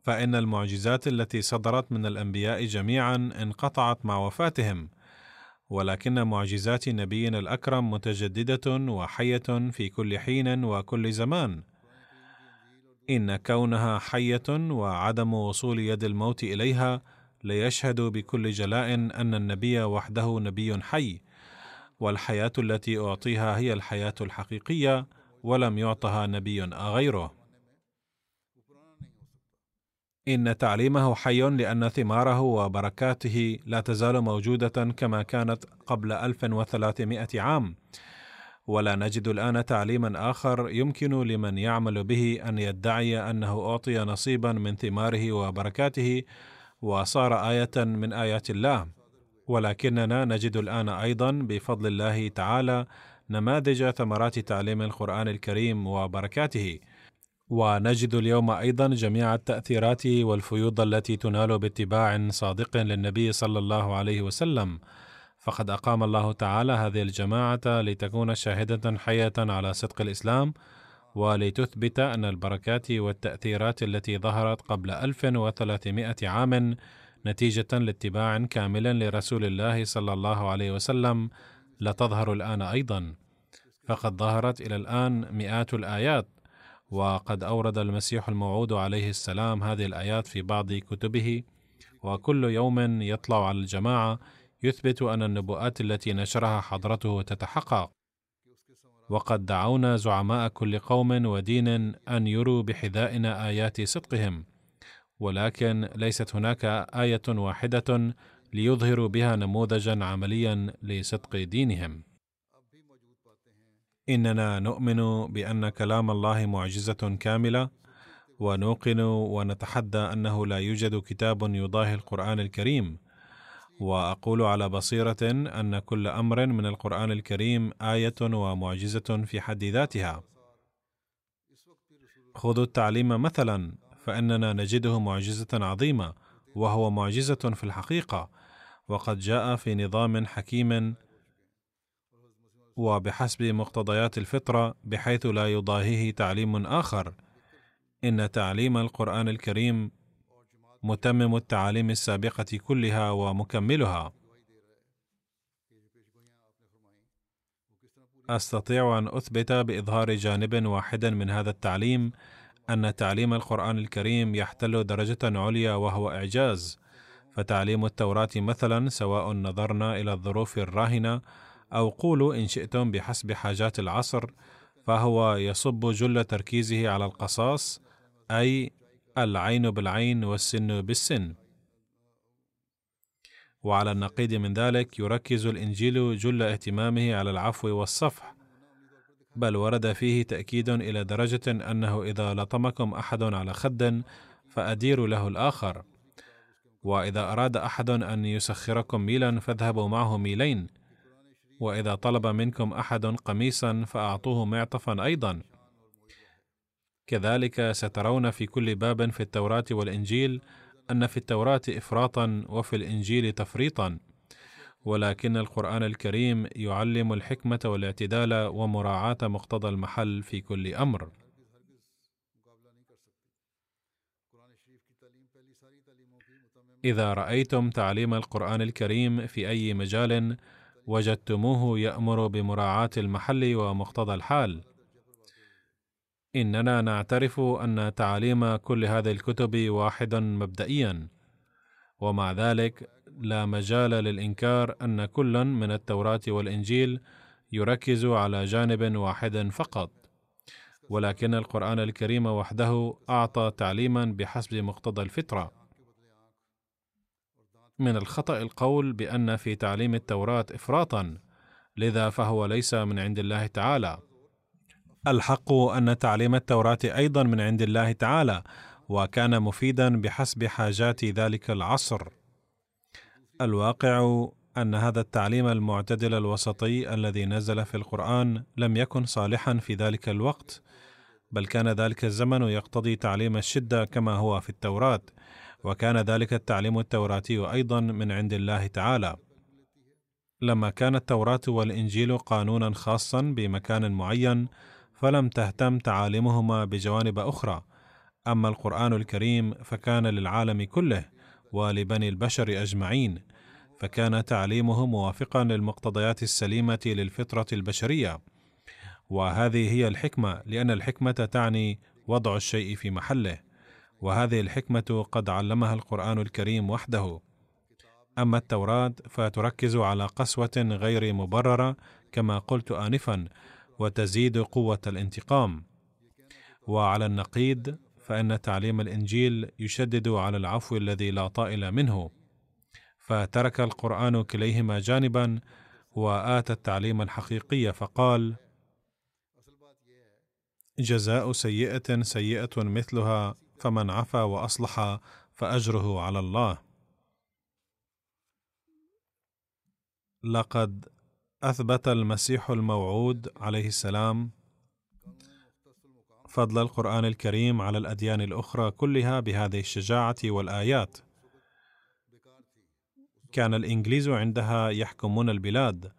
فإن المعجزات التي صدرت من الأنبياء جميعا انقطعت مع وفاتهم ولكن معجزات نبينا الأكرم متجددة وحية في كل حين وكل زمان. إن كونها حية وعدم وصول يد الموت إليها ليشهد بكل جلاء أن النبي وحده نبي حي والحياة التي أعطيها هي الحياة الحقيقية ولم يعطها نبي غيره. إن تعليمه حي لأن ثماره وبركاته لا تزال موجودة كما كانت قبل 1300 عام. ولا نجد الآن تعليما آخر يمكن لمن يعمل به أن يدعي أنه أعطي نصيبا من ثماره وبركاته وصار آية من آيات الله. ولكننا نجد الآن أيضا بفضل الله تعالى نماذج ثمرات تعليم القرآن الكريم وبركاته. ونجد اليوم أيضا جميع التأثيرات والفيوض التي تنال باتباع صادق للنبي صلى الله عليه وسلم. فقد أقام الله تعالى هذه الجماعة لتكون شاهدة حيه على صدق الإسلام ولتثبت أن البركات والتأثيرات التي ظهرت قبل 1300 عام نتيجة لاتباع كامل لرسول الله صلى الله عليه وسلم لا تظهر الآن أيضا. فقد ظهرت إلى الآن مئات الآيات وقد أورد المسيح الموعود عليه السلام هذه الآيات في بعض كتبه وكل يوم يطلع على الجماعة يثبت أن النبوءات التي نشرها حضرته تتحقق. وقد دعونا زعماء كل قوم ودين أن يروا بحذائنا آيات صدقهم ولكن ليست هناك آية واحدة ليظهروا بها نموذجا عمليا لصدق دينهم. إننا نؤمن بأن كلام الله معجزة كاملة ونوقن ونتحدى أنه لا يوجد كتاب يضاهي القرآن الكريم. وأقول على بصيرة أن كل أمر من القرآن الكريم آية ومعجزة في حد ذاتها. خذوا التعليم مثلا فإننا نجده معجزة عظيمة وهو معجزة في الحقيقة. وقد جاء في نظام حكيم وبحسب مقتضيات الفطرة بحيث لا يضاهيه تعليم آخر. إن تعليم القرآن الكريم متمم التعاليم السابقة كلها ومكملها. أستطيع أن أثبت بإظهار جانب واحد من هذا التعليم أن تعليم القرآن الكريم يحتل درجة عليا وهو إعجاز. فتعليم التوراة مثلا سواء نظرنا إلى الظروف الراهنة أو قولوا إن شئتم بحسب حاجات العصر فهو يصب جل تركيزه على القصاص أي العين بالعين والسن بالسن. وعلى النقيض من ذلك يركز الإنجيل جل اهتمامه على العفو والصفح بل ورد فيه تأكيد إلى درجة أنه إذا لطمكم أحد على خد فاديروا له الآخر. وإذا أراد أحد أن يسخركم ميلا فاذهبوا معه ميلين. وإذا طلب منكم أحد قميصا فأعطوه معطفا أيضا. كذلك سترون في كل باب في التوراة والإنجيل أن في التوراة افراطا وفي الإنجيل تفريطا. ولكن القرآن الكريم يعلم الحكمة والاعتدال ومراعاة مقتضى المحل في كل أمر. إذا رأيتم تعليم القرآن الكريم في أي مجال وجدتموه يأمر بمراعاة المحل ومقتضى الحال. إننا نعترف أن تعاليم كل هذه الكتب واحدا مبدئيا. ومع ذلك لا مجال للإنكار أن كل من التوراة والإنجيل يركز على جانب واحد فقط. ولكن القرآن الكريم وحده أعطى تعليما بحسب مقتضى الفطرة. من الخطأ القول بأن في تعليم التوراة افراطا لذا فهو ليس من عند الله تعالى. الحق أن تعليم التوراة أيضا من عند الله تعالى وكان مفيدا بحسب حاجات ذلك العصر. الواقع أن هذا التعليم المعتدل الوسطي الذي نزل في القرآن لم يكن صالحا في ذلك الوقت بل كان ذلك الزمن يقتضي تعليم الشدة كما هو في التوراة. وكان ذلك التعليم التوراتي أيضا من عند الله تعالى. لما كان التوراة والإنجيل قانونا خاصا بمكان معين فلم تهتم تعاليمهما بجوانب أخرى. أما القرآن الكريم فكان للعالم كله ولبني البشر أجمعين فكان تعليمه موافقا للمقتضيات السليمة للفطرة البشرية. وهذه هي الحكمة لأن الحكمة تعني وضع الشيء في محله. وهذه الحكمة قد علمها القرآن الكريم وحده. أما التوراة فتركز على قسوة غير مبررة كما قلت انفا وتزيد قوة الانتقام. وعلى النقيض فإن تعليم الإنجيل يشدد على العفو الذي لا طائل منه. فترك القرآن كليهما جانبا وآتى التعليم الحقيقي فقال جزاء سيئة سيئة مثلها فمن عفا واصلح فاجره على الله. لقد اثبت المسيح الموعود عليه السلام فضل القران الكريم على الاديان الاخرى كلها بهذه الشجاعه والايات. كان الانجليز عندها يحكمون البلاد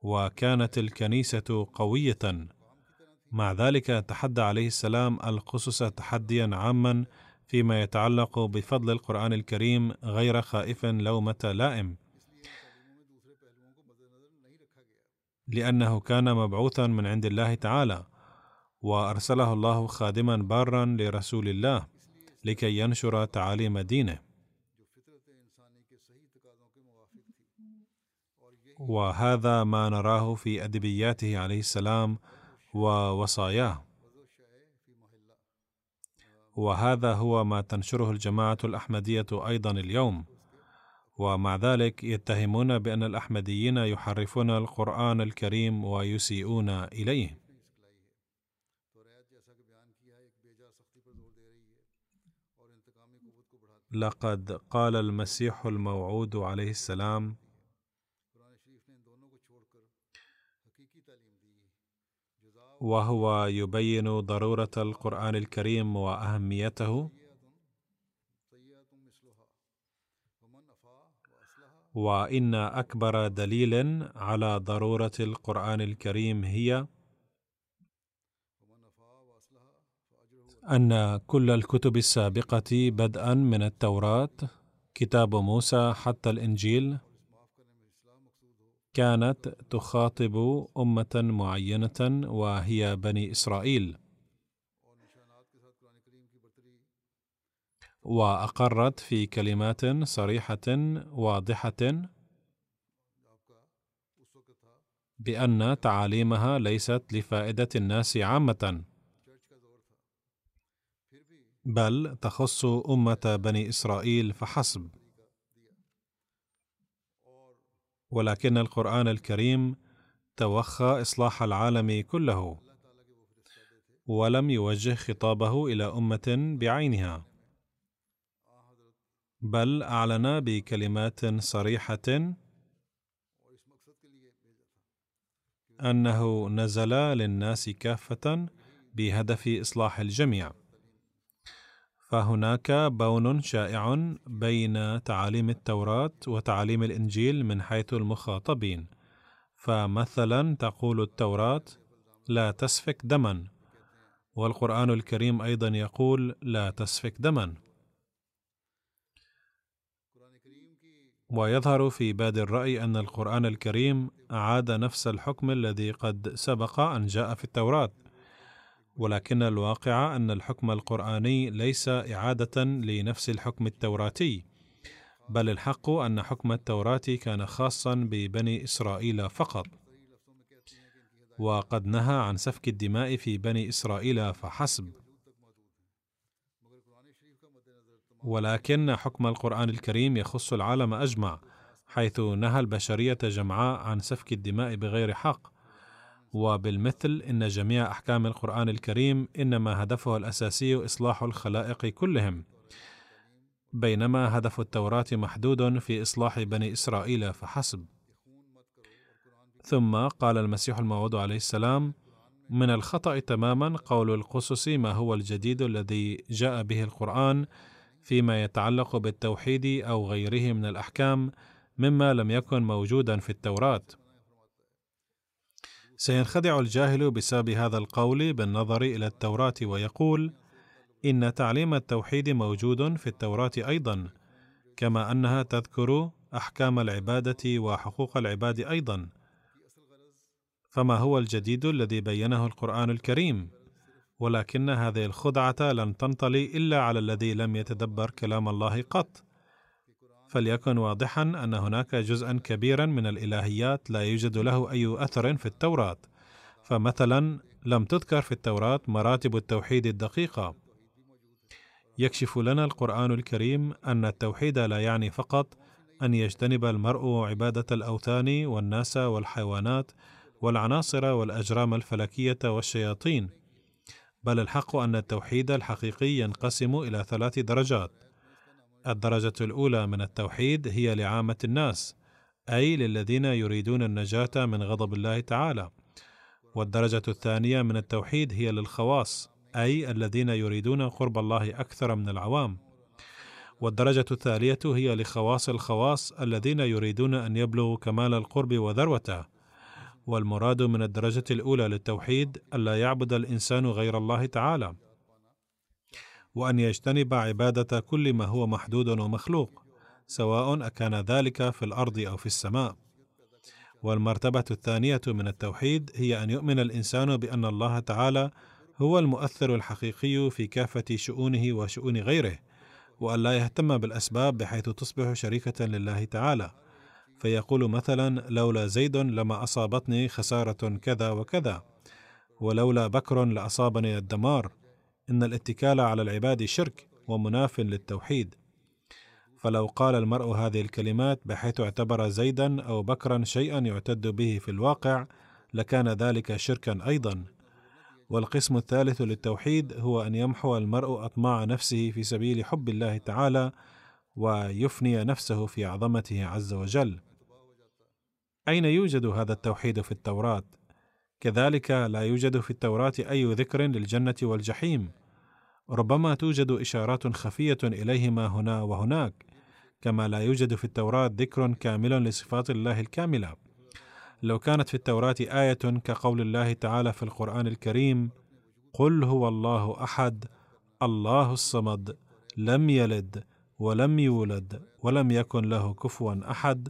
وكانت الكنيسه قويه مع ذلك تحدى عليه السلام القصص تحديا عاما فيما يتعلق بفضل القرآن الكريم غير خائف لومة لائم. لأنه كان مبعوثا من عند الله تعالى وأرسله الله خادما بارا لرسول الله لكي ينشر تعاليم دينه. وهذا ما نراه في أدبياته عليه السلام ووصاياه. وهذا هو ما تنشره الجماعة الأحمدية أيضا اليوم. ومع ذلك يتهمون بأن الأحمديين يحرفون القرآن الكريم ويسيئون إليه. لقد قال المسيح الموعود عليه السلام وهو يبين ضرورة القرآن الكريم وأهميته. وإن أكبر دليل على ضرورة القرآن الكريم هي أن كل الكتب السابقة بدءا من التوراة كتاب موسى حتى الإنجيل. كانت تخاطب أمة معينة وهي بني إسرائيل. وأقرت في كلمات صريحة واضحة بأن تعاليمها ليست لفائدة الناس عامة بل تخص أمة بني إسرائيل فحسب. ولكن القرآن الكريم توخى إصلاح العالم كله ولم يوجه خطابه إلى أمة بعينها. بل أعلن بكلمات صريحة أنه نزل للناس كافة بهدف إصلاح الجميع. فهناك بون شائع بين تعاليم التوراة وتعاليم الإنجيل من حيث المخاطبين. فمثلا تقول التوراة لا تسفك دما والقرآن الكريم أيضا يقول لا تسفك دما ويظهر في باد الرأي أن القرآن الكريم أعاد نفس الحكم الذي قد سبق أن جاء في التوراة. ولكن الواقع أن الحكم القرآني ليس إعادة لنفس الحكم التوراتي بل الحق أن حكم التوراة كان خاصا ببني إسرائيل فقط. وقد نهى عن سفك الدماء في بني إسرائيل فحسب. ولكن حكم القرآن الكريم يخص العالم أجمع حيث نهى البشرية جمعاء عن سفك الدماء بغير حق. وبالمثل إن جميع أحكام القرآن الكريم إنما هدفها الأساسي إصلاح الخلائق كلهم. بينما هدف التوراة محدود في إصلاح بني إسرائيل فحسب. ثم قال المسيح الموعود عليه السلام من الخطأ تماما قول القصص ما هو الجديد الذي جاء به القرآن فيما يتعلق بالتوحيد أو غيره من الأحكام مما لم يكن موجودا في التوراة. سينخدع الجاهل بسبب هذا القول بالنظر إلى التوراة ويقول إن تعليم التوحيد موجود في التوراة أيضا كما أنها تذكر أحكام العبادة وحقوق العباد أيضا. فما هو الجديد الذي بينه القرآن الكريم؟ ولكن هذه الخدعة لن تنطلي إلا على الذي لم يتدبر كلام الله قط. فليكن واضحا أن هناك جزءا كبيرا من الإلهيات لا يوجد له أي أثر في التوراة. فمثلا لم تذكر في التوراة مراتب التوحيد الدقيقة. يكشف لنا القرآن الكريم أن التوحيد لا يعني فقط أن يجتنب المرء عبادة الأوثان والناس والحيوانات والعناصر والأجرام الفلكية والشياطين بل الحق أن التوحيد الحقيقي ينقسم إلى ثلاث درجات. الدرجة الأولى من التوحيد هي لعامة الناس أي للذين يريدون النجاة من غضب الله تعالى. والدرجة الثانية من التوحيد هي للخواص أي الذين يريدون قرب الله أكثر من العوام. والدرجة الثانية هي لخواص الخواص الذين يريدون أن يبلغوا كمال القرب وذروته. والمراد من الدرجة الأولى للتوحيد الا يعبد الإنسان غير الله تعالى. وأن يجتنب عبادة كل ما هو محدود ومخلوق سواء أكان ذلك في الأرض أو في السماء. والمرتبة الثانية من التوحيد هي أن يؤمن الإنسان بأن الله تعالى هو المؤثر الحقيقي في كافة شؤونه وشؤون غيره وأن لا يهتم بالأسباب بحيث تصبح شريكة لله تعالى. فيقول مثلا لولا زيد لما أصابتني خسارة كذا وكذا ولولا بكر لأصابني الدمار إن الاتكال على العباد شرك ومناف للتوحيد. فلو قال المرء هذه الكلمات بحيث اعتبر زيدا أو بكرا شيئا يعتد به في الواقع لكان ذلك شركا أيضا. والقسم الثالث للتوحيد هو أن يمحو المرء أطماع نفسه في سبيل حب الله تعالى ويفني نفسه في عظمته عز وجل. أين يوجد هذا التوحيد في التوراة؟ كذلك لا يوجد في التوراة أي ذكر للجنة والجحيم. ربما توجد إشارات خفية إليهما هنا وهناك كما لا يوجد في التوراة ذكر كامل لصفات الله الكاملة. لو كانت في التوراة آية كقول الله تعالى في القرآن الكريم قل هو الله أحد الله الصمد لم يلد ولم يولد ولم يكن له كفوا أحد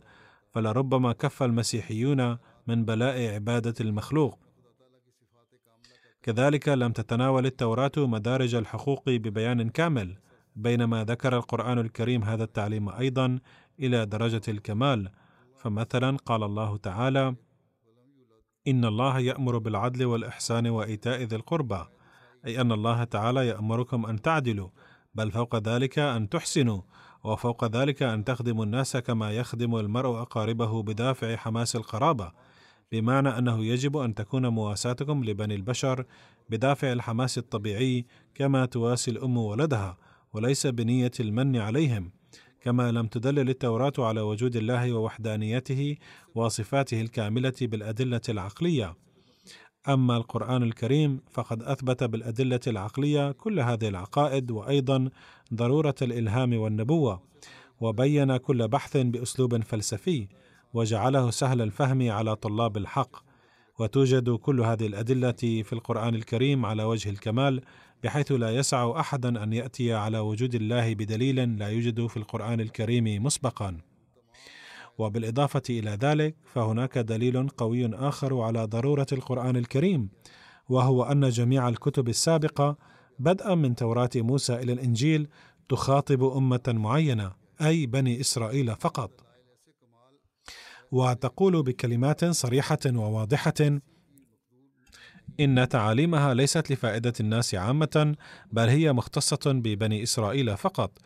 فلربما كف المسيحيون من بلاء عبادة المخلوق. كذلك لم تتناول التوراة مدارج الحقوق ببيان كامل بينما ذكر القرآن الكريم هذا التعليم أيضا إلى درجة الكمال. فمثلا قال الله تعالى إن الله يأمر بالعدل والإحسان وإيتاء ذي القربى أي أن الله تعالى يأمركم أن تعدلوا بل فوق ذلك أن تحسنوا وفوق ذلك أن تخدموا الناس كما يخدم المرء أقاربه بدافع حماس القرابة. بمعنى أنه يجب أن تكون مواساتكم لبني البشر بدافع الحماس الطبيعي كما تواسي الأم ولدها وليس بنية المن عليهم كما لم تدلل التوراة على وجود الله ووحدانيته وصفاته الكاملة بالأدلة العقلية. أما القرآن الكريم فقد أثبت بالأدلة العقلية كل هذه العقائد وأيضا ضرورة الإلهام والنبوة وبين كل بحث بأسلوب فلسفي. وجعله سهل الفهم على طلاب الحق. وتوجد كل هذه الأدلة في القرآن الكريم على وجه الكمال بحيث لا يسع أحدا أن يأتي على وجود الله بدليل لا يوجد في القرآن الكريم مسبقا. وبالإضافة إلى ذلك فهناك دليل قوي آخر على ضرورة القرآن الكريم وهو أن جميع الكتب السابقة بدءا من توراه موسى إلى الإنجيل تخاطب أمة معينة أي بني إسرائيل فقط. وتقول بكلمات صريحة وواضحة. إن تعاليمها ليست لفائدة الناس عامة بل هي مختصة ببني إسرائيل فقط.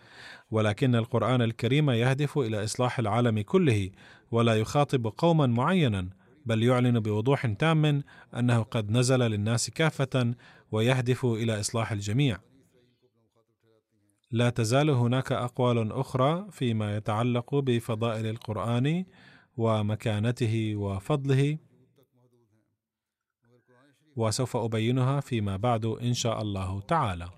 ولكن القرآن الكريم يهدف إلى إصلاح العالم كله ولا يخاطب قوما معينا بل يعلن بوضوح تام أنه قد نزل للناس كافة ويهدف إلى إصلاح الجميع. لا تزال هناك أقوال أخرى فيما يتعلق بفضائل القرآن ومكانته وفضله. وسوف أبينها فيما بعد إن شاء الله تعالى.